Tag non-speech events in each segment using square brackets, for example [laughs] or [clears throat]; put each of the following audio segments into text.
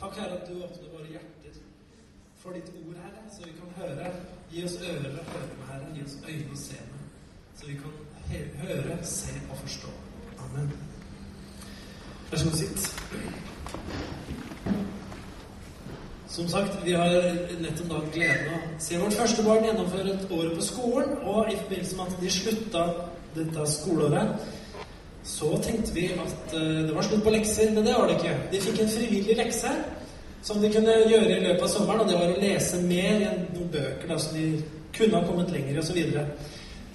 Takk, Herre, at du åpner våre hjerter for ditt ord, Herre, så vi kan høre. Gi oss ører å høre med, Herre. Gi oss øyne å se med, så vi kan høre, se og forstå. Amen. Vær så god, sitt. Som sagt, vi har nettopp da gleden av å se vårt første barn gjennomføre et år på skolen. Og i forbindelse med at de slutta dette skoleåret, så tenkte vi at uh, det var slutt på lekser, men det var det ikke. De fikk en frivillig lekse som de kunne gjøre i løpet av sommeren, og det var å lese mer enn noen bøker da, så de kunne ha kommet lenger, osv. Så, videre.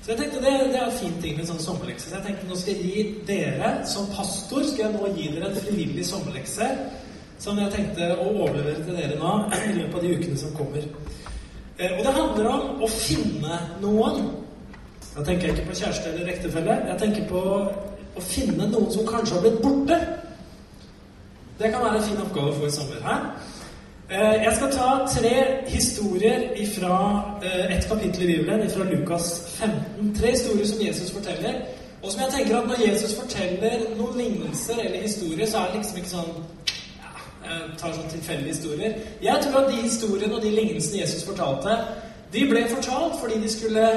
så jeg tenkte det, det er en fin ting med en sånn sommerlekse. Så jeg tenkte nå skal jeg gi dere, som pastor, skal jeg nå gi dere en frivillig sommerlekse som jeg tenkte å overlevere til dere nå [clears throat] i løpet av de ukene som kommer. Eh, og det handler om å finne noen. Da tenker jeg ikke på kjæreste eller ektefelle. Jeg tenker på å finne noen som kanskje har blitt borte. Det kan være en fin oppgave å få i sommer. her. Eh, jeg skal ta tre historier fra eh, et kapittel i Bibelen, fra Lukas 15. Tre historier som Jesus forteller. Og som jeg tenker at når Jesus forteller noen lignelser eller historier, så er det liksom ikke sånn ja, jeg tar sånn tilfeldige historier. Jeg tror at de historiene og de lignelsene Jesus fortalte, de ble fortalt fordi de skulle,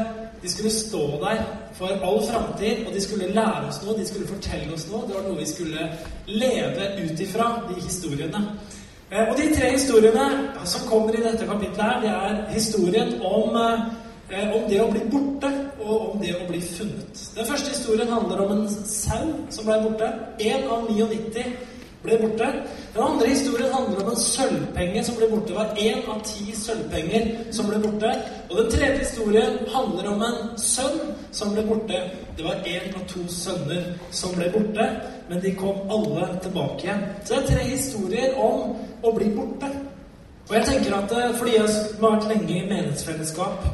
de skulle stå der for all framtid, og de skulle lære oss noe, de skulle fortelle oss noe. Det var noe vi skulle leve ut ifra, de historiene. Eh, og de tre historiene som kommer i dette kapitlet, her, det er historien om, eh, om det å bli borte og om det å bli funnet. Den første historien handler om en sau som ble borte. Én av 99 ble borte. Den andre historien handler om en sølvpenge som ble borte. Det var én av ti sølvpenger som ble borte. Og den tredje historien handler om en sønn som ble borte. Det var én av to sønner som ble borte, men de kom alle tilbake igjen. Så det er tre historier om å bli borte. Og jeg tenker at eh, fordi jeg har vært lenge i menighetsfellesskap,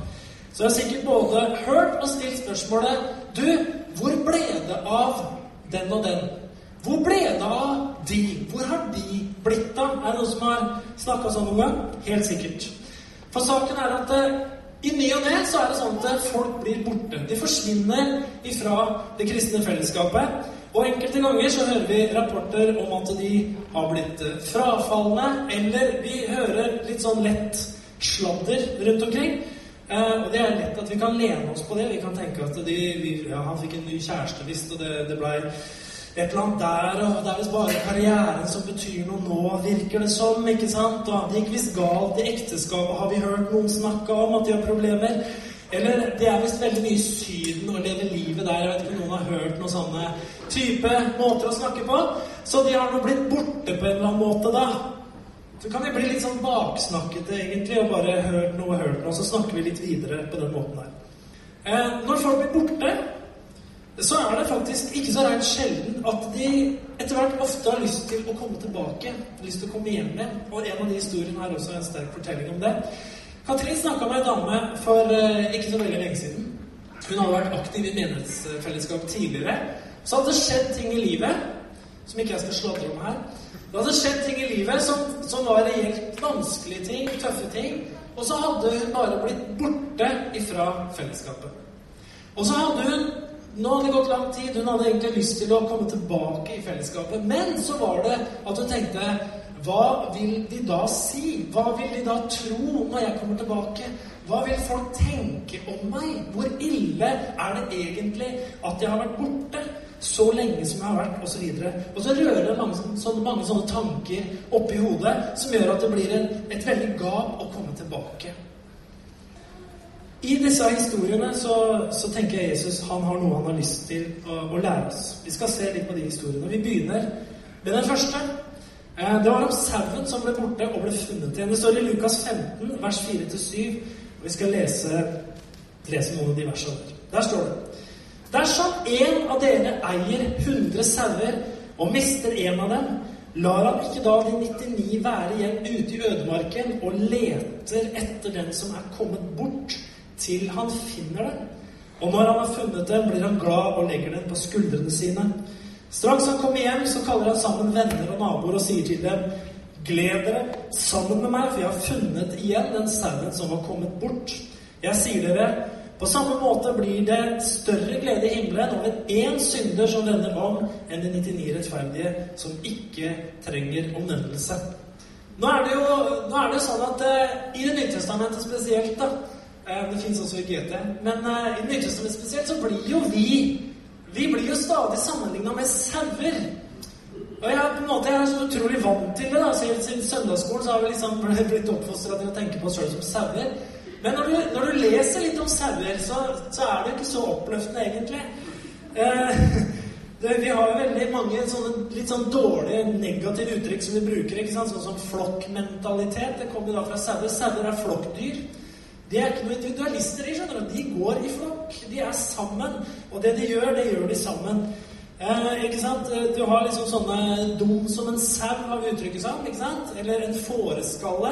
så har jeg sikkert både hørt og stilt spørsmålet Du, hvor ble det av den og den? Hvor ble det av de? Hvor har de blitt av? Er det noen som har snakka sånn noen gang? Helt sikkert. For saken er at eh, i ny og ne så er det sånn at folk blir borte. De forsvinner ifra det kristne fellesskapet. Og enkelte ganger så hører vi rapporter om at de har blitt eh, frafalne, eller vi hører litt sånn lett sladder rundt omkring. Eh, og det er lett at vi kan lene oss på det. Vi kan tenke at de, ja, han fikk en ny kjæreste visst, og det, det blei et eller annet der, og det er visst bare karrieren som betyr noe nå, virker det som. ikke sant? Og det gikk visst galt i ekteskapet, har vi hørt noen snakke om at de har problemer. Eller det er visst veldig mye Syden å leve livet der. Jeg vet ikke om noen har hørt noen sånne type måter å snakke på. Så de har nå blitt borte på en eller annen måte, da. Så kan vi bli litt sånn baksnakkete, egentlig, og bare hørt noe og hørt noe, så snakker vi litt videre på den måten der. Eh, når folk blir borte så er det faktisk ikke så rent sjelden at de etter hvert ofte har lyst til å komme tilbake. lyst til å komme hjem igjen. Og en av de historiene er også en sterk fortelling om det. Katrin snakka med ei dame for uh, ikke så veldig lenge siden. Hun hadde vært aktiv i menighetsfellesskap tidligere. Så hadde det skjedd ting i livet som ikke jeg skal sladre om her. Det hadde skjedd ting i livet som, som var reelt vanskelige ting, tøffe ting. Og så hadde hun bare blitt borte ifra fellesskapet. Og så hadde hun nå hadde det gått lang tid. Hun hadde egentlig lyst til å komme tilbake i fellesskapet. Men så var det at hun tenkte Hva vil de da si? Hva vil de da tro når jeg kommer tilbake? Hva vil folk tenke om meg? Hvor ille er det egentlig at jeg har vært borte så lenge som jeg har vært? Og så, videre. og så rører det mange, sånne, mange sånne tanker oppi hodet som gjør at det blir en, et veldig gap å komme tilbake. I disse historiene så, så, tenker jeg Jesus han har noe han har lyst til å, å, lære oss. Vi skal se litt på de historiene. Vi begynner med den første. Eh, det var om sauen som ble borte og ble funnet igjen. Det står i Lukas 15, vers 4-7. Og vi skal lese, lese noen av de versene der. Står det Dersom en av dere eier 100 sauer og mister en av dem, lar han ikke da de 99 være igjen ute i ødemarken og leter etter den som er kommet bort? Til han finner den. Og når han har funnet den, blir han glad og legger den på skuldrene sine. Straks han kommer hjem, så kaller han sammen venner og naboer og sier til dem Gled dere sammen med meg, for jeg har funnet igjen den sauen som var kommet bort. Jeg sier dere, på samme måte blir det større glede i himmelen over én synder som vender om, enn de 99 rettferdige som ikke trenger omvendelse. Nå er det jo, nå er det sånn at eh, i Det nye testamentet spesielt, da Det fins også i GT, men uh, i Det nye testamentet spesielt så blir jo vi Vi blir jo stadig sammenligna med sauer. Og jeg, på en måte, jeg er så utrolig vant til det. da, Siden søndagsskolen så har vi liksom blitt oppfostra til å tenke på oss sjøl som sauer. Men når du, når du, leser litt om sauer, så, så, er det ikke så oppløftende, egentlig. Eh, det, [laughs] vi har jo veldig mange sånne litt sånn dårlige, negative uttrykk som vi bruker. ikke sant? Sånn som flokkmentalitet. Det kommer da fra sauer. Sauer er flokkdyr. De er ikke noen individualister. De skjønner. De går i flokk. De er sammen. Og det de gjør, det gjør de sammen. Eh, ikke sant? Du har liksom sånne dum som en sau, har vi uttrykket som. ikke sant? Eller en fåreskalle.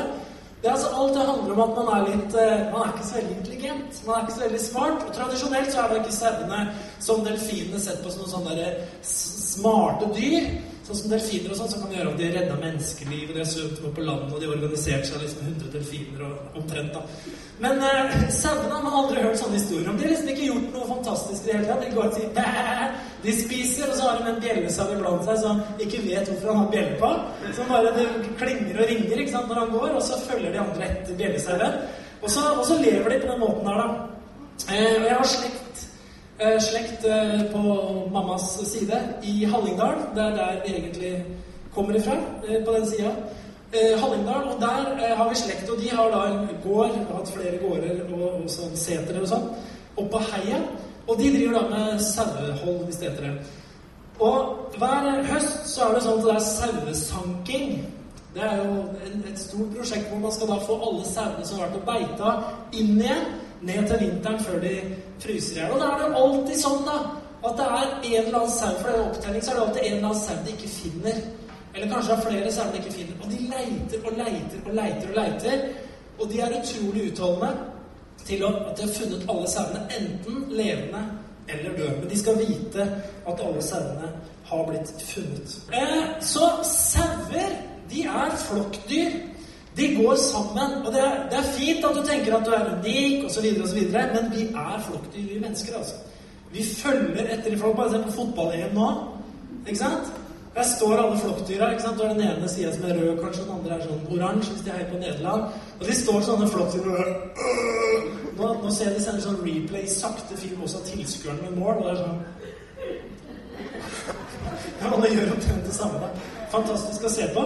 Det er altså Alt det handler om at man er litt eh, Man er ikke så veldig intelligent. Man er ikke så veldig smart. Og tradisjonelt så er det ikke sauene som delfinene sett på som noen sånne smarte dyr. Sånn som delfiner og sånn, som kan gjøre at de redda menneskeliv, og de har svømt på land, og de har organisert seg liksom 100 delfiner og omtrent, da. Men eh, sauene har man aldri hørt sånne historier om. De har liksom ikke gjort noe fantastisk i det hele tatt. De går og sier! De spiser, og så har de en bjellesau iblant seg som ikke vet hvorfor han har bjelle på. Som bare det klinger og ringer ikke sant, når han går, og så følger de andre etter bjellesauen. Og, og, så lever de på den måten her, da. Eh, og jeg har slekt slekt eh, på mammas side i Hallingdal. Det er der vi egentlig kommer ifra, eh, på den sida. Hallingdal, og der har vi slekt, og de har da en gård, har hatt flere gårder og, og sånn setere og sånn, oppå heia. Og de driver da med sauehold, hvis det heter det. Og hver høst så er det sånn at det er sauesanking. Det er jo et stort prosjekt hvor man skal da få alle sauene som har vært og beita, inn igjen ned til vinteren før de fryser i hjel. Og da er det alltid sånn, da, at det er en eller annen sau For det er opptelling, så er det alltid en eller annen sau de ikke finner. Eller kanskje det er flere sauer de ikke finner. Og de leiter og leiter og leiter og leiter. Og de er utrolig utholdende til at de har funnet alle sauene, enten levende eller døde. Men de skal vite at alle sauene har blitt funnet. Eh, så sauer, de er flokkdyr. De går sammen. Og det er, det er, fint at du tenker at du er unik, osv., osv., men vi er flokkdyr, vi mennesker. altså. Vi følger etter i flokk. Bare se på fotball-EM nå. Ikke sant? Der står alle flokkdyra. ikke sant? Du har den ene sida som er rød, kanskje den andre er sånn oransje hvis de heier på Nederland. Og de står sånne flokkdyr nå, nå ser jeg de sender sånn replay i sakte film også av tilskueren med mål. og det er sånn [laughs] Ja, alle gjør omtrent det samme. da. Fantastisk å se på.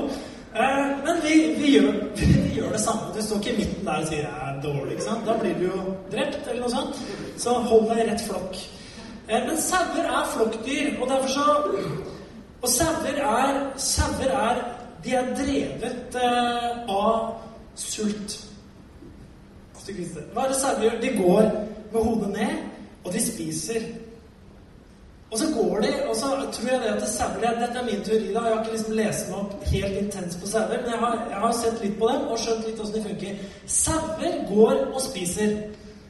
Eh, men vi, vi, gjør, [laughs] vi, gjør, det samme. Du står ikke i midten der og sier 'jeg er dårlig'. ikke sant? Da blir du jo drept, eller noe sånt. Så hold deg i rett flokk. Eh, men sauer er flokkdyr, og derfor så Og sauer er Sauer er De er drevet eh, av sult. Hva er det sauer gjør? De går med hodet ned, og de spiser. Og så går de, og så tror jeg det at det sauer Dette er min teori, da. Jeg har ikke liksom lest meg opp helt intens på sauer, men jeg har, jeg har, sett litt på dem og skjønt litt åssen de funker. Sauer går og spiser.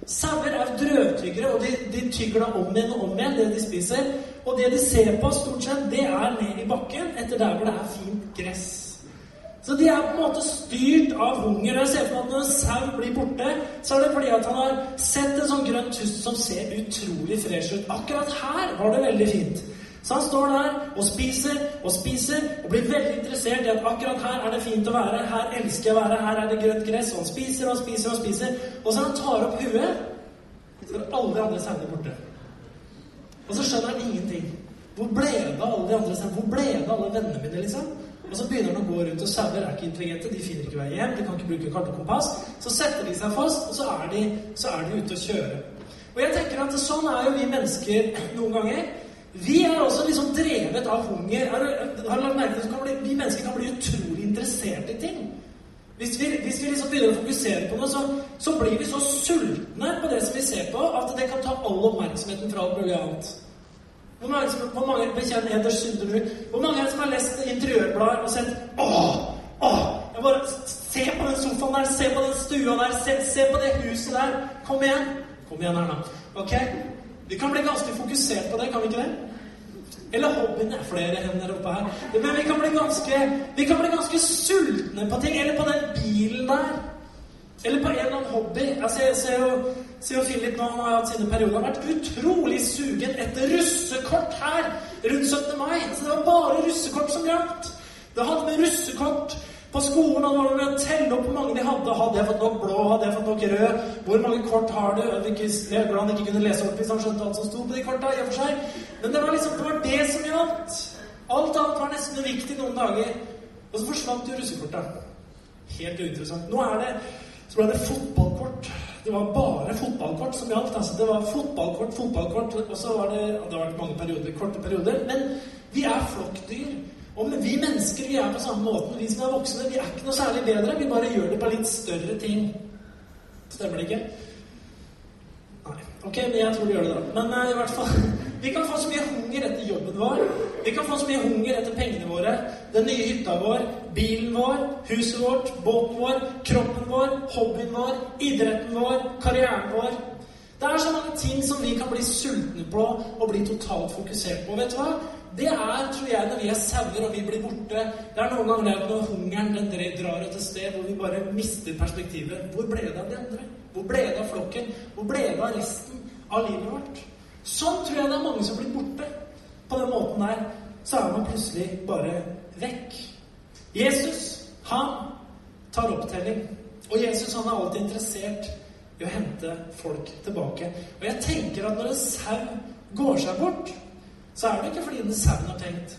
Sauer er drøvtyggere, og de, de tygger da om igjen og om igjen det de spiser. Og det de ser på, stort sett, det er ned i bakken etter der hvor det er fint gress. Så de er på en måte styrt av hunger. Jeg ser for meg at når en sau blir borte, så er det fordi at han har sett en sånn grønn tust som ser utrolig fresh ut. Akkurat her var det veldig fint. Så han står der og spiser og spiser og blir veldig interessert i at akkurat her er det fint å være. Her elsker jeg å være. Her er det grønt gress. Og han spiser og spiser og spiser. Og så han tar opp huet, så er alle de andre sauene borte. Og så skjønner han ingenting. Hvor ble det av alle de andre sauene? Hvor ble det av alle vennene mine, liksom? Og så begynner han å gå rundt, og sauer er ikke intelligente. De finner ikke vei hjem, de kan ikke bruke kart og kompass. Så setter de seg fast, og så er de, så er de ute og kjører. Og jeg tenker at sånn er jo vi mennesker noen ganger. Vi er også liksom drevet av hunger. Har har lagt merke til at vi mennesker kan bli utrolig interessert i ting? Hvis vi, hvis vi liksom begynner å fokusere på noe, så, så, blir vi så sultne på det som vi ser på, at det kan ta all oppmerksomheten fra alt mulig annet. Hvor mange, hvor mange bekjenner Eders synder Hvor mange som har lest interiørblader og sett Åh! Åh! Jeg bare, Se på den sofaen der, se på den stua der, se, se på det huset der. Kom igjen. Kom igjen Erna. Ok? Vi kan bli ganske fokusert på det, kan vi ikke det? Eller hobbyen er flere hender oppe her. Men vi kan bli ganske, vi kan bli ganske sultne på ting. Eller på den bilen der. Eller på en eller annen hobby. Altså, jeg ser jo, jo Philip nå, har hatt sine perioder, har vært utrolig sugen etter russekort her rundt 17. mai. Så det var bare russekort som gjaldt. Det hadde med russekort På skolen hadde å telle opp hvor mange de hadde. Hadde jeg fått nok blå? Hadde jeg fått nok rød? Hvor mange kort har du? Jeg glad han ikke kunne lese opp hvis han skjønte alt som sto på de korta. i og for seg. Men det var liksom, det var det som gjaldt. Alt annet var nesten uviktig noen dager. Og så forsvant jo russekortet. Helt uinteressant. Nå er det, så ble det fotballkort. Det var bare fotballkort som gjaldt. altså Det var fotballkort, fotballkort, og så var det Det har vært mange perioder, korte perioder. Men vi er flokkdyr. Og vi mennesker vi er på samme måten. Vi som er voksne, vi er ikke noe særlig bedre. Vi bare gjør det på litt større ting. Stemmer det ikke? Ok, men jeg tror du gjør det, da. Men uh, i hvert fall [laughs] Vi kan få så mye hunger etter jobben vår. Vi kan få så mye hunger etter pengene våre. Den nye hytta vår, bilen vår, huset vårt, båten vår, kroppen vår, hobbyen vår, idretten vår, karrieren vår. Det er så mange ting som vi kan bli sultne på og bli totalt fokusert på. Vet du hva? Det er, tror jeg, når vi er sauer og vi blir borte Det er noen ganger det når hungeren den drar et sted hvor vi bare mister perspektivet. Hvor ble det av de andre? Hvor ble det av flokken? Hvor ble det av resten av livet vårt? Sånn tror jeg det er mange som blir borte. På den måten der så er man plutselig bare vekk. Jesus, han tar opptelling. Og Jesus han er alltid interessert i å hente folk tilbake. Og jeg tenker at når en sau går seg bort så er det ikke fordi den sauen har tenkt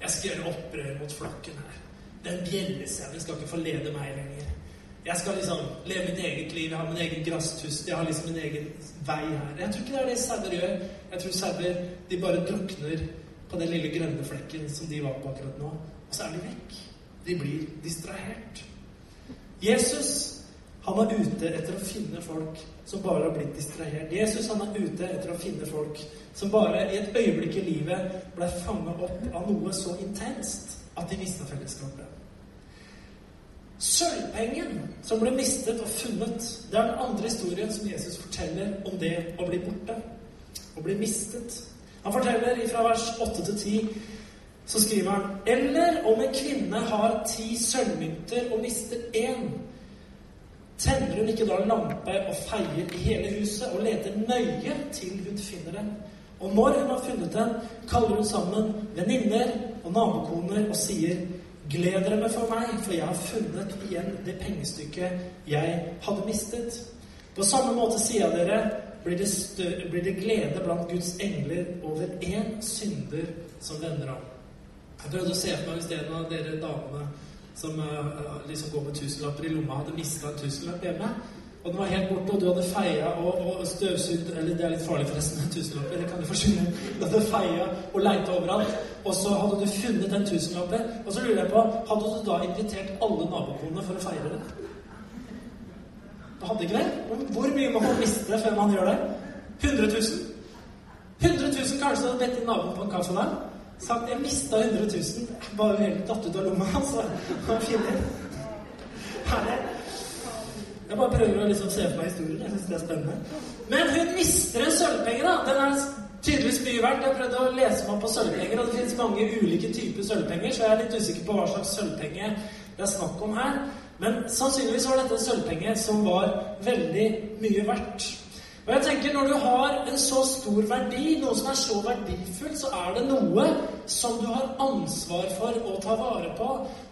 Jeg skal gjøre opprør mot flokken her. Den bjellesauen skal ikke få lede meg lenger. Jeg skal liksom leve mitt eget liv, jeg har min egen grasstust, jeg har liksom min egen vei her. Jeg tror ikke det er det sauer gjør. Jeg tror sauer de bare drukner på den lille grønne flekken som de var på akkurat nå. Og så er de vekk. De blir distrahert. Jesus han er ute etter å finne folk som bare har blitt distrahert. Jesus han er ute etter å finne folk som bare i et øyeblikk i livet ble fanget opp av noe så intenst at de mista fellesskapet. Sølvpengen som ble mistet og funnet, det er den andre historien som Jesus forteller om det å bli borte. Å bli mistet. Han forteller fra vers 8 til 10 så skriver han Eller om en kvinne har ti sølvmynter og mister én Tenner hun ikke da lampe og feier i hele huset og leter nøye til hun finner den? Og når hun har funnet den, kaller hun sammen venninner og nabokoner og sier Gled dere for meg, for jeg har funnet igjen det pengestykket jeg hadde mistet. På samme måte sier jeg dere, blir det, blir det glede blant Guds engler over én synder som vender om. Jeg prøvde å se for meg hvis en av dere damene som uh, liksom går med tusenlapper i lomma, hadde mista en tusenlapp hjemme. Og den var helt borte, og du hadde feia og, og støvsugd Eller det er litt farlig, forresten, en tusenlapp. Det kan du forsvinne. Du hadde feia og leita overalt. Og så hadde du funnet den tusenlappen. Og så lurer jeg på Hadde du da invitert alle nabokonene for å feire det? Du hadde ikke det? Hvor mye må man miste før man gjør det? 100 000? 100 000 kanskje hadde bedt inn naboen på en kaffe der? sagt jeg mista 100 000. Bare helt datt ut av lomma. Altså. Herlig. Jeg bare prøver å liksom se for meg historien. Jeg syns det er spennende. Men hun mister en sølvpenge, da. Den er tydeligvis mye verdt. Jeg prøvde å lese meg på sølvpenger, og det finnes mange ulike typer sølvpenger, så jeg er litt usikker på hva slags sølvpenge det er snakk om her. Men sannsynligvis var dette en sølvpenge som var veldig mye verdt. Og jeg tenker Når du har en så stor verdi, noe som er så verdifullt, så er det noe som du har ansvar for å ta vare på.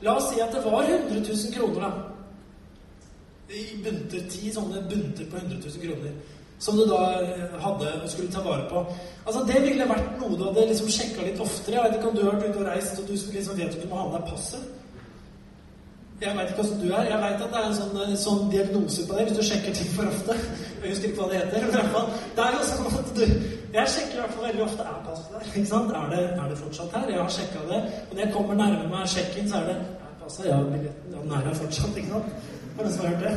La oss si at det var 100 000 kroner, da. I bunter, ti sånne bunter på 100 000 kroner. Som du da eh, hadde og skulle ta vare på. Altså Det ville vært noe du hadde liksom sjekka litt oftere. Jeg vet ikke om du har vært ute og reist og du liksom vet at du må ha med deg passet. Jeg veit ikke åssen du er. Jeg veit at det er en sånn, eh, sånn, diagnose på deg hvis du sjekker ting for ofte. Jeg husker ikke hva det heter. Men fall, det er jo sånn at du Jeg sjekker i hvert fall veldig ofte er passet der. ikke sant? Er det, er det fortsatt her? Jeg har sjekka det. Og når jeg kommer nærme meg sjekken, så er det Er passet? Ja, billetten. Ja, den er her fortsatt. ikke sant? Har du som det?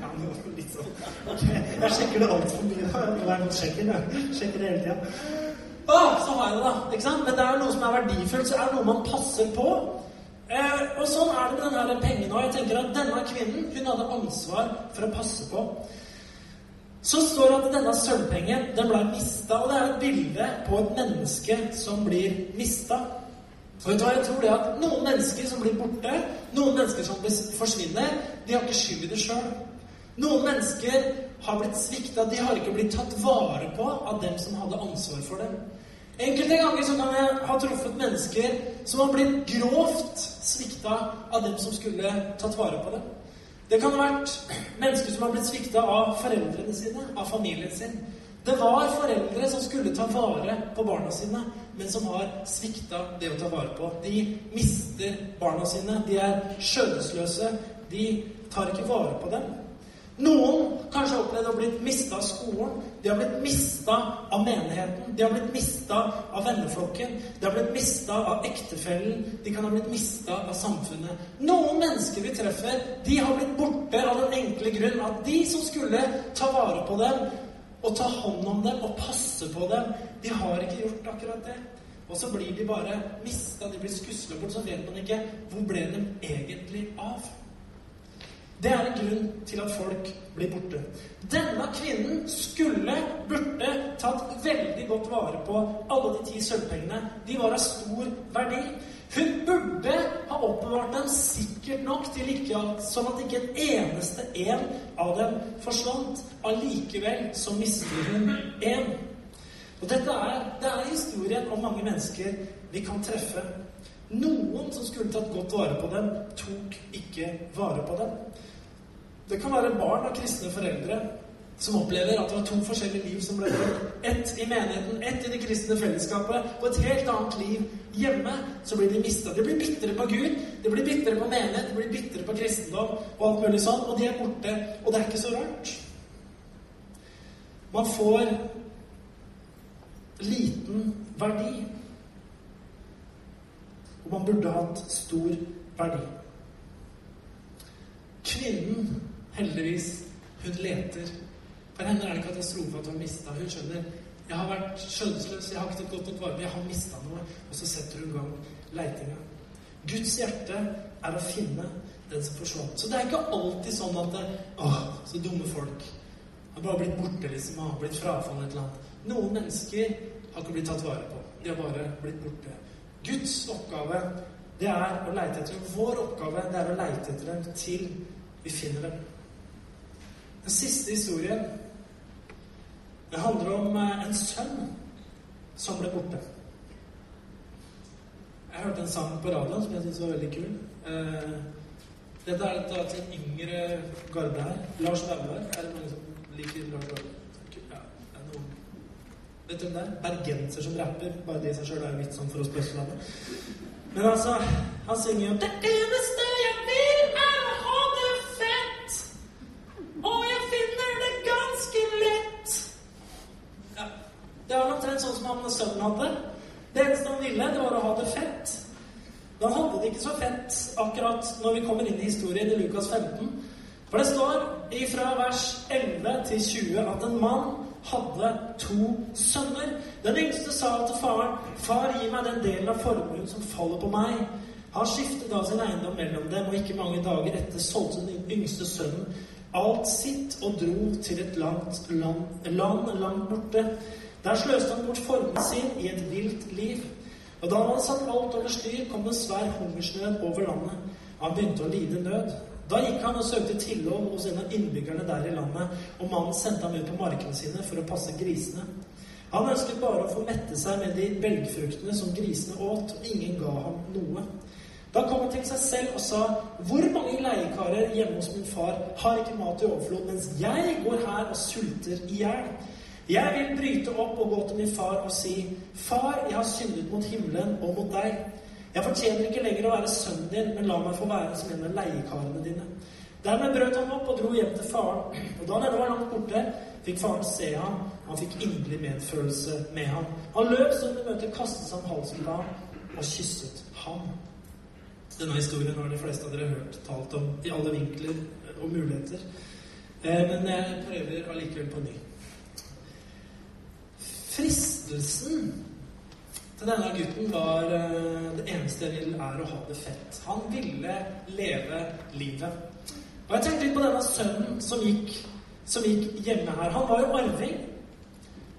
Ja, men litt sånn. Ok, Jeg sjekker det altfor mye. Hver gang sjekker jeg. Sjekker det hele tida. Så har jeg det, da. ikke sant? Men det er noe som er verdifullt. Så er det noe man passer på. Eh, og sånn er det med denne pengen òg. Jeg tenker at denne kvinnen hun hadde ansvar for å passe på. Så står det at denne sølvpengen den ble mista, og det er et bilde på et menneske som blir mista. Og vet du hva, jeg tror det at Noen mennesker som blir borte, noen mennesker som forsvinner, de har ikke skyld i det sjøl. Noen mennesker har blitt svikta, de har ikke blitt tatt vare på av dem som hadde ansvar for dem. Enkelte ganger så kan jeg ha truffet mennesker som har blitt grovt svikta av dem som skulle tatt vare på dem. Det kan ha vært mennesker som har blitt svikta av foreldrene sine, av familien sin. Det var foreldre som skulle ta vare på barna sine, men som har svikta det å ta vare på. De mister barna sine. De er skjødesløse. De tar ikke vare på dem. Noen kanskje har opplevd å bli mista av skolen. De har blitt mista av menigheten. De har blitt mista av venneflokken. De har blitt mista av ektefellen. De kan ha blitt mista av samfunnet. Noen mennesker vi treffer, de har blitt borte av den enkle grunn at de som skulle ta vare på dem og ta hånd om dem og passe på dem, de har ikke gjort akkurat det. Og så blir de bare mista, de blir skusla bort, så vet man ikke hvor ble de egentlig av. Det er en grunn til at folk blir borte. Denne kvinnen skulle, burde, tatt veldig godt vare på alle de ti sølvpengene. De var av stor verdi. Hun burde ha oppbevart dem sikkert nok til ikke, sånn at ikke en eneste en av dem forsvant. Allikevel så mister hun én. Og dette er, det er historien om mange mennesker vi kan treffe. Noen som skulle tatt godt vare på dem, tok ikke vare på dem. Det kan være barn av kristne foreldre som opplever at det var to forskjellige liv som ble levd. Ett i menigheten, ett i det kristne fellesskapet, og et helt annet liv hjemme. Så blir de mista. De blir bitre på Gud, de blir bitre på menighet, de blir bitre på kristendom og alt mulig sånn, og de er borte. Og det er ikke så rart. Man får liten verdi. Og man burde hatt stor verdi. Kvinnen Heldigvis. Hun leter. For henne er det katastrofe at hun har mista. Hun skjønner jeg har vært skjønnsløs, jeg har ikke tatt nok vare på jeg har mista noe. Og så setter hun i gang leitinga. Guds hjerte er å finne den som forsvant. Så det er ikke alltid sånn at det, Åh, så dumme folk. Har bare blitt borte, liksom. Har blitt frafallet et eller annet. Noen mennesker har ikke blitt tatt vare på. De har bare blitt borte. Guds oppgave, det er å leite etter dem. Vår oppgave, det er å leite etter dem til vi finner dem. Den siste historien det handler om eh, en sønn som ble borte. Jeg hørte en sang på radioen som jeg syntes var veldig kul. Eh, dette er et en yngre garde her. Lars Vaular. Er det mange som liker Lars Vaular? Vet du hvem det er? Bergenser som rapper. Bare det i seg sjøl er litt sånn for oss på Østlandet. Men altså, han synger jo 'Det eneste jeg vil, han sønnen hadde. Det eneste han ville, det var å ha det fett. Han hadde det ikke så fett akkurat når vi kommer inn i historien i Lukas 15. For det står ifra vers 11 til 20 at en mann hadde to sønner. Den yngste sa til faren, 'Far, gi meg den delen av formuen som faller på meg.' Han skiftet da sin eiendom mellom dem, og ikke mange dager etter solgte den yngste sønnen alt sitt og dro til et langt land, land langt borte. Der sløste han bort formen sin i et vilt liv. Og da han satt alt over styr, kom det svær hungersnød over landet. Han begynte å lide nød. Da gikk han og søkte tilhold hos en av innbyggerne der i landet, og mannen sendte ham ut på markene sine for å passe grisene. Han ønsket bare å få mette seg med de belgfruktene som grisene åt, og ingen ga ham noe. Da kom han til seg selv og sa, 'Hvor mange leiekarer hjemme hos min far har ikke mat i overflod, mens jeg går her og sulter i hjel?' Jeg vil bryte opp og gå til min far og si, 'Far, jeg har syndet mot himmelen og mot deg.' 'Jeg fortjener ikke lenger å være sønnen din, men la meg få være som en av leiekarene dine.' Dermed brøt han opp og dro hjem til faren. Og da han ennå var langt borte, fikk faren se ham. Han fikk inderlig medfølelse med ham. Han løp som i møtte, kastet seg om halsen på ham og kysset ham. Denne historien har de fleste av dere hørt talt om i alle vinkler og muligheter. Men jeg prøver allikevel på ny. Fristelsen til denne gutten var det eneste jeg vil, er å ha det fett. Han ville leve livet. Og jeg tenkte litt på denne sønnen som gikk, som gikk hjemme her. Han var jo arving.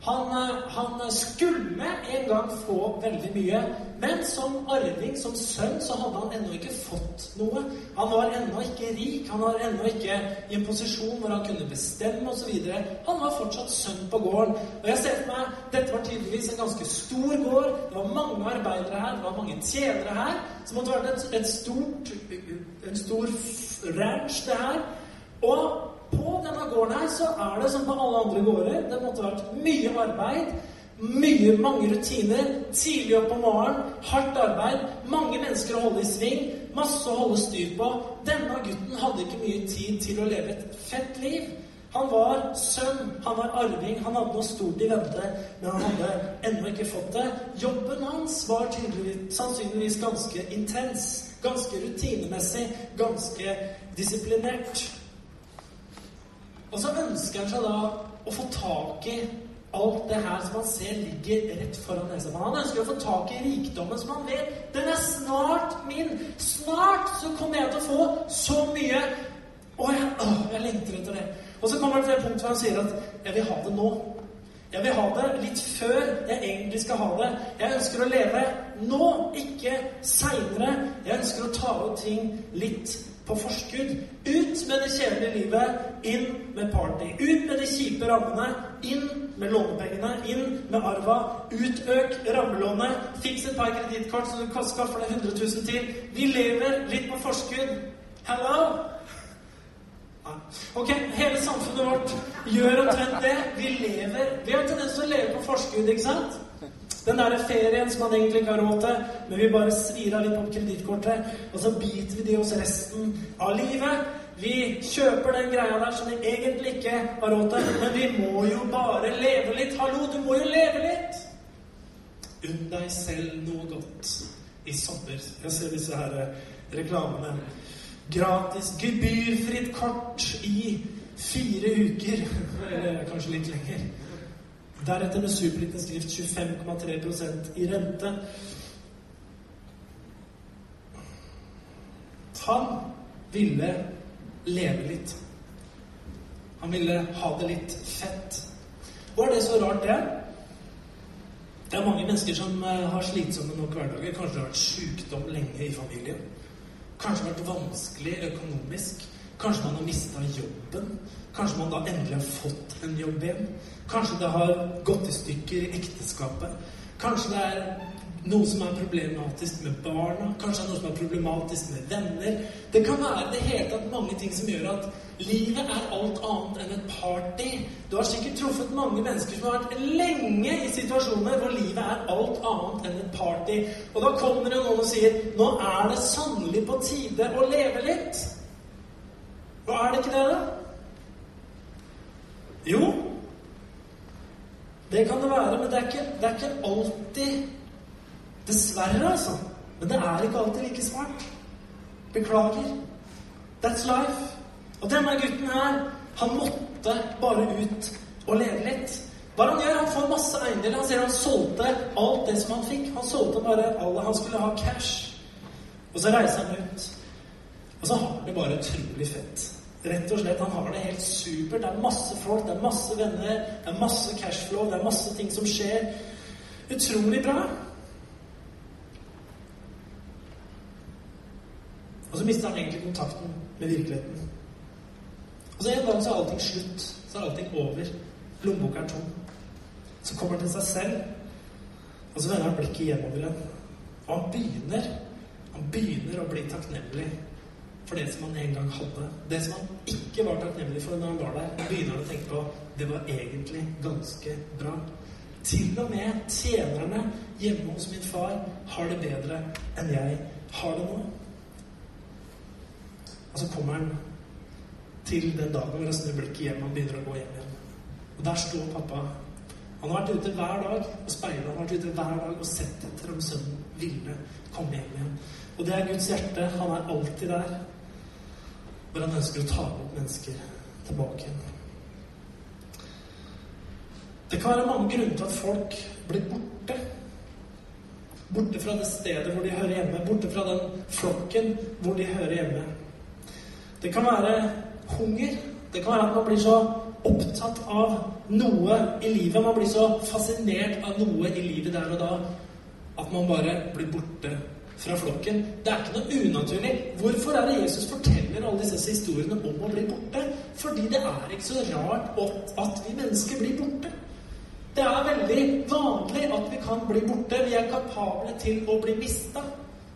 Han, han, skulle en gang få veldig mye, Men som arving, som sønn, så hadde han ennå ikke fått noe. Han var ennå ikke rik. Han var ennå ikke i en posisjon hvor han kunne bestemme osv. Han var fortsatt sønn på gården. Og jeg ser for meg dette var tydeligvis en ganske stor gård. Det var mange arbeidere her, det var mange tjenere her. Så måtte det vært et, et stort, en stor ranch, det her. Og på denne gården her så er det som på alle andre gårder. Det måtte vært mye arbeid. Mye, mange rutiner. Tidlig opp om morgenen. Hardt arbeid. Mange mennesker å holde i sving. Masse å holde styr på. Denne gutten hadde ikke mye tid til å leve et fett liv. Han var sønn, han var arving, han hadde noe stort i vente, men han hadde ennå ikke fått det. Jobben hans var sannsynligvis ganske intens, ganske rutinemessig, ganske disiplinert. Og så ønsker han seg da å få tak i alt det her som han ser ligger rett foran nesa på Han ønsker å få tak i rikdommen som han vet den er snart min. Snart så kommer jeg til å få så mye. Og jeg, å, jeg lengter etter det. Og så kommer det til et punkt hvor han sier at jeg vil ha det nå. Jeg vil ha det litt før jeg egentlig skal ha det. Jeg ønsker å leve nå, ikke seinere. Jeg ønsker å ta ut ting litt på forskudd. Ut med det kjedelige livet, inn med party. Ut med de kjipe rammene, inn med lånepengene, inn med arva. Utøk rammelånet. Fiks et par kredittkort som du skaffer deg 100 000 til. Vi lever litt på forskudd. Hello! Ok, hele samfunnet vårt gjør omtrent det. Vi lever Vi har tendens til å leve på forskudd, ikke sant? Den der ferien som man egentlig ikke har råd til, men vi bare svir av litt på kredittkortet, og så biter vi det oss resten av livet. Vi kjøper den greia der som vi egentlig ikke har råd til, men vi må jo bare leve litt. Hallo, du må jo leve litt! Unn deg selv noe godt i sommer. Jeg ser disse her eh, reklamene. Gratis, gebyrfritt kort i fire uker. Eller kanskje litt lenger. Deretter med superliten skrift 25,3% i rente. Han ville leve litt. Han ville ha det litt fett. Og er det så rart, det? Det er mange mennesker som eh, har slitsomme nok hverdager. Kanskje det har vært sykdom lenge i familien. Kanskje det har vært vanskelig økonomisk. Kanskje man har mista jobben. Kanskje man da endelig har fått en jobb igjen. Kanskje det har gått i stykker i ekteskapet. Kanskje det er noe som er problematisk med barna. Kanskje det er noe som er problematisk med venner. Det kan være det hele tatt mange ting som gjør at livet er alt annet enn et party. Du har sikkert truffet mange mennesker som har vært lenge i situasjoner hvor livet er alt annet enn et party. Og da kommer det noen og sier nå er det sannelig på tide å leve litt. Hva er det ikke det, da? Jo, det kan det være, men det er ikke, det er ikke alltid Dessverre, altså. Men det er ikke alltid like smart. Beklager. That's life. Og denne gutten her, han måtte bare ut og leve litt. Hva han gjør? Han får masse eiendeler. Han sier han solgte alt det som han fikk. Han solgte bare alle han skulle ha cash. Og så reiser han ut. Og så har han det bare utrolig fett. Rett og slett, Han har det helt supert. Det er masse folk, det er masse venner, det er masse cashflow, det er masse ting som skjer. Utrolig bra. Og så mister han egentlig kontakten med virkeligheten. Og så en dag så er allting slutt. Så er allting over. Lommeboka er tom. Så kommer han til seg selv, og så vender han blikket hjemover igjen. Og han begynner han begynner å bli takknemlig for det som han en gang hadde. Det som han ikke var takknemlig for når han var der, begynner han å tenke på det var egentlig ganske bra. Til og med tjenerne hjemme hos min far har det bedre enn jeg har det nå. Og så kommer han til den dagen hvor han snur blikket hjem og begynner å gå hjem igjen. Og der står pappa. Han har vært ute hver dag og speilet. Han har vært ute hver dag og sett etter om sønnen ville komme hjem igjen. Og det er Guds hjerte. Han er alltid der hvor han ønsker å ta opp mennesker tilbake igjen. Det kan være mange grunner til at folk blir borte. Borte fra det stedet hvor de hører hjemme. Borte fra den flokken hvor de hører hjemme. Det kan være hunger. Det kan være at man blir så opptatt av noe i livet. Man blir så fascinert av noe i livet der og da at man bare blir borte fra flokken. Det er ikke noe unaturlig. Hvorfor er det Jesus forteller alle disse historiene om å bli borte? Fordi det er ikke så rart at vi mennesker blir borte. Det er veldig vanlig at vi kan bli borte. Vi er kapable til å bli mista.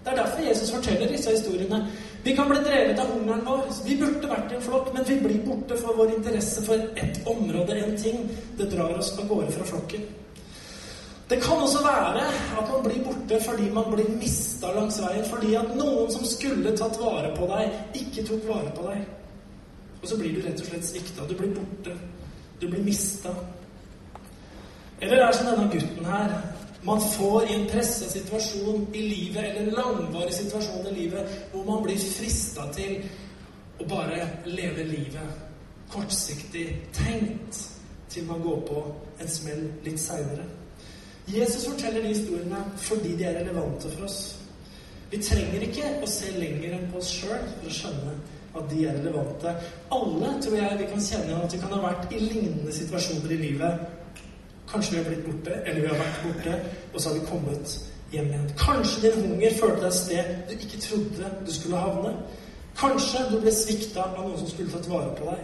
Det er derfor Jesus forteller disse historiene. Vi kan bli drevet av hungeren vår. Vi burde vært i en flokk, men vi blir borte for vår interesse for ett område, en ting. Det drar oss av gårde fra flokken. Det kan også være at man blir borte fordi man blir mista langs veien. Fordi at noen som skulle tatt vare på deg, ikke tok vare på deg. Og så blir du rett og slett svikta. Du blir borte. Du blir mista. Eller det er som denne gutten her. Man får i en pressa situasjon i livet, eller en langvarig situasjon i livet, hvor man blir frista til å bare leve livet kortsiktig, tenkt, til man går på en smell litt seinere. Jesus forteller de historiene fordi de er relevante for oss. Vi trenger ikke å se lenger enn på oss sjøl for å skjønne at de er relevante. Alle tror jeg vi kan kjenne at vi kan ha vært i lignende situasjoner i livet Kanskje vi har blitt borte, eller vi har vært borte, og så har vi kommet hjem igjen. Kanskje din hunger førte deg et sted du ikke trodde du skulle havne. Kanskje du ble svikta av noen som skulle tatt vare på deg.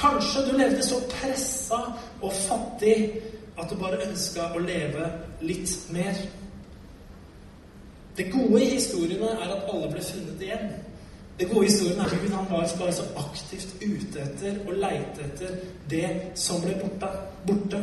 Kanskje du levde så pressa og fattig at du bare ønska å leve litt mer. Det gode i historiene er at alle ble funnet igjen. Det gode i historien er at han var bare så aktivt ute etter og leite etter det som ble borte. borte.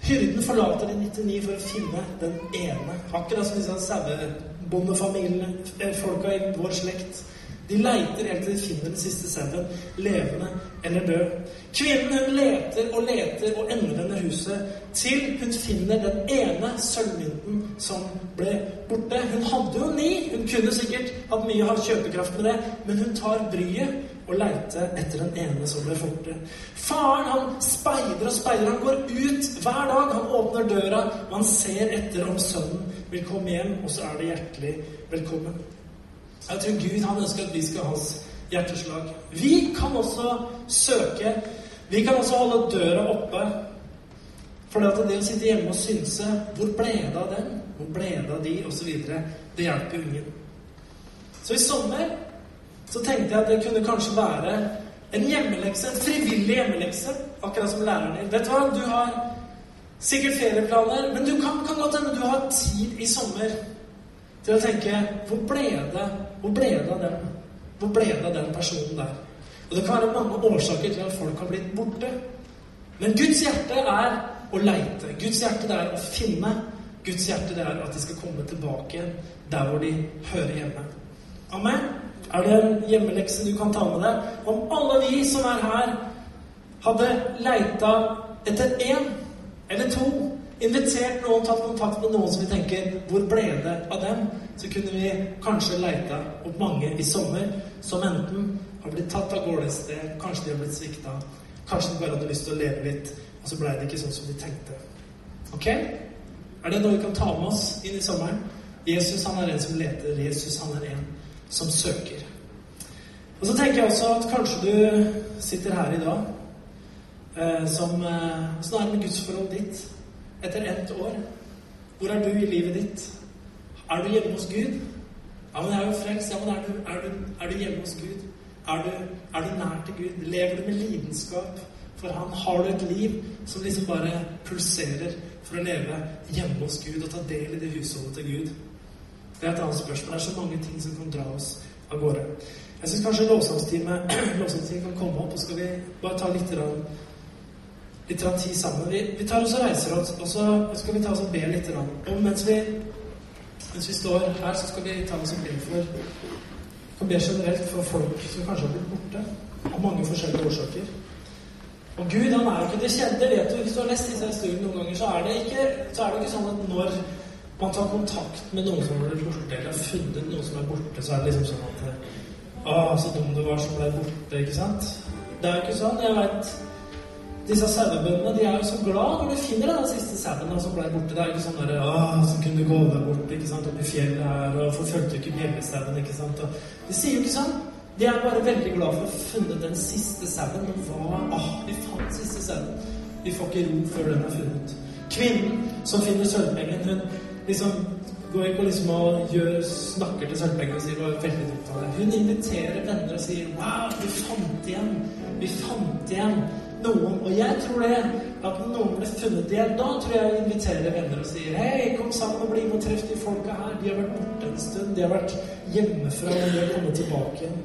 Hyrden forlater de 99 for å finne den ene. Akkurat som disse sauebondefamiliene, eh, folka i vår slekt. De leiter helt til de finner den siste sauen, levende eller død. Kvinnen hun leter og leter og ender under huset til hun finner den ene sølvmynten som ble borte. Hun hadde jo ni. Hun kunne sikkert hatt mye av kjøpekraft med det, men hun tar bryet og leite etter den ene som ble borte. Faren han speider og speider. Han går ut hver dag. Han åpner døra, og han ser etter om sønnen vil komme hjem, og så er det hjertelig velkommen. Jeg tror Gud han ønsker at vi skal ha hans hjerteslag. Vi kan også søke. Vi kan også holde døra oppe. For det, å sitte hjemme og synse 'Hvor ble det av den?' 'Hvor ble det av de?' osv. Det hjelper jo ingen. Så i sommer så tenkte jeg at det kunne kanskje være en hjemmelekse, en frivillig hjemmelekse, akkurat som læreren din. Vet du hva? Du har sikkert ferieplaner, men du kan, kan godt hende du har tid i sommer til å tenke Hvor ble det Hvor ble det av den? Hvor ble det av den personen der? Og det kan være mange årsaker til at folk har blitt borte. Men Guds hjerte er å leite. Guds hjerte det er å finne. Guds hjerte det er at de skal komme tilbake der hvor de hører hjemme. Amen. Er det en hjemmelekse du kan ta med deg? Om alle vi som er her, hadde leita etter én eller to, invitert noen, tatt kontakt med noen som vi tenker 'Hvor ble det av dem?' så kunne vi kanskje leita opp mange i sommer som enten har blitt tatt av gårde et sted, kanskje de har blitt svikta, kanskje de bare hadde lyst til å leve litt, og så blei det ikke sånn som de tenkte. Ok? Er det noe vi kan ta med oss inn i sommeren? Jesus han er en som leter. Jesus han er en som søker. Og så tenker jeg også at kanskje du sitter her i dag eh, som eh, Åssen er det med gudsforholdet ditt etter ett år? Hvor er du i livet ditt? Er du hjemme hos Gud? Ja, men jeg er jo frelst. Ja, men er du, er du, er du hjemme hos Gud? Er du, er du nær til Gud? Lever du med lidenskap for Han? Har du et liv som liksom bare pulserer for å leve hjemme hos Gud og ta del i det husholdet til Gud? Det er et annet spørsmål. Det er så mange ting som kan dra oss av gårde. Jeg syns kanskje lovsangsteamet [clears throat] kan komme opp, og skal vi bare ta litt, litt tid sammen. Vi, vi tar oss og reiser oss, og så skal vi ta oss og be litt. Og mens vi, mens vi står her, så skal vi ta oss og be for og be generelt for folk som kanskje har blitt borte av mange forskjellige årsaker. Og Gud han er jo ikke det kjente. vet du, Hvis du har lest disse historiene noen ganger, så er det ikke, så er det ikke sånn at når man tar kontakt med noen som har blitt borte, eller har funnet noen som er borte, så er det liksom sånn at Å, så dum du var som ble borte, ikke sant? Det er jo ikke sånn. Jeg veit disse sauebøndene de er jo så glad når de finner den siste sauen som ble borte. Det er ikke sånn derre Å, så kunne gå deg bort ikke sant, oppi fjellet her, og forfulgte ikke bjellestauen, ikke sant. Og de sier jo ikke sånn. De er bare veldig glad for å ha funnet den siste sauen. Men hva Åh, vi fant siste sauen. Vi får ikke ro før den er funnet. Kvinnen som finner sølvpengen, hun liksom går ikke og liksom og gjør, snakker til sølvpengen og sier det var veldig dumt av deg. Hun inviterer venner og sier 'Wow, vi fant igjen. Vi fant igjen noen.' Og jeg tror det at noen ble funnet igjen, da tror jeg jeg inviterer venner og sier 'Hei, kom sammen og bli med og treff de folka her. De har vært borte en stund. De har vært hjemmefra, og de har kommet tilbake igjen.'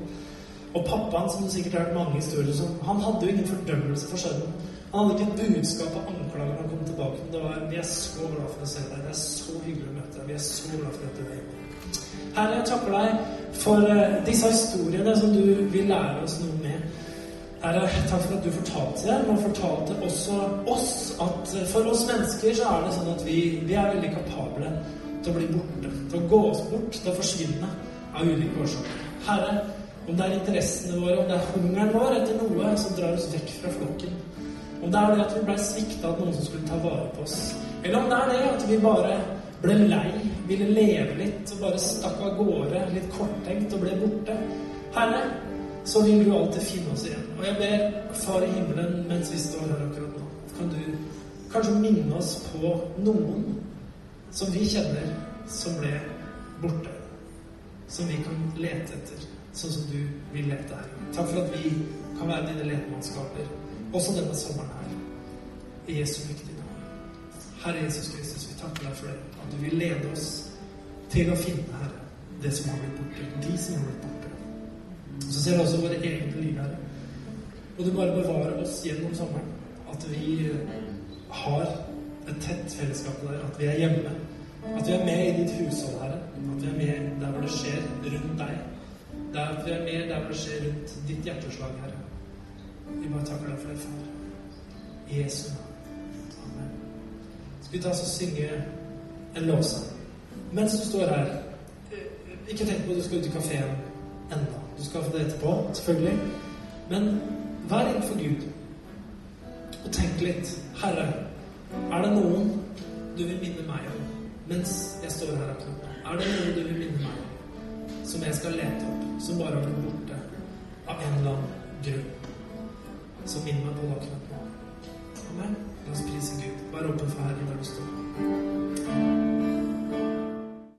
Og pappaen, som du sikkert har hørt mange historier om, han hadde jo ingen fordømmelse for sønnen. Han hadde ikke et budskap og anklager når han kom tilbake. Men det var 'Vi er så glad for å se deg. Det er så hyggelig å møte deg. Vi er så glad for at du er hjemme'. Herre, jeg takker deg for uh, disse historiene som du vil lære oss noe med. Herre, takk for at du fortalte det, og fortalte også oss at uh, for oss mennesker så er det sånn at vi, vi er veldig kapable til å bli borte. Til å gå oss bort, til å forsvinne av ulike årsaker. Herre, om det er interessene våre, om det er hungeren vår etter noe som drar oss vekk fra flokken. Om det er det at vi ble svikta av noen som skulle ta vare på oss. Eller om det er det at vi bare ble lei, ville leve litt og bare stakk av gårde litt korttenkt og ble borte. Herre, så vil du alltid finne oss igjen. Og jeg ber Far i himmelen mens vi står her akkurat nå, kan du kanskje minne oss på noen som vi kjenner, som ble borte. Som vi kan lete etter sånn som du vil lete her. Takk for at vi kan være dine letemannskaper også denne sommeren her. I Jesu viktige navn. Herre Jesus Kristus, vi takker deg for det. At du vil lede oss til å finne, Herre, det som har blitt borte. De som har blitt borte. Og så ser du også våre egne liv, Herre. Og du bare bevarer oss gjennom sommeren. At vi har et tett fellesskap der. At vi er hjemme. At vi er med i ditt hushold, Herre. At vi er med der hvor det skjer rundt deg. Der at vi er med der hvor det skjer rundt ditt hjerteslag, Herre. Vi bare takker deg for det, far. I Jesu. Amen. Skal vi ta oss og synge en lovsang? Mens du står her Ikke tenk på at du skal ut i kafeen ennå. Du skal få det etterpå, selvfølgelig. Men vær innenfor Gud. Og tenk litt. Herre, er det noen du vil minne meg om mens jeg står her? Er det noen du vil minne meg om som jeg skal lete opp, som bare har blitt borte av en eller annen grunn? som minner meg på det akkurat nå. Amen. La oss prise Gud. Vær åpen for Herren der du står.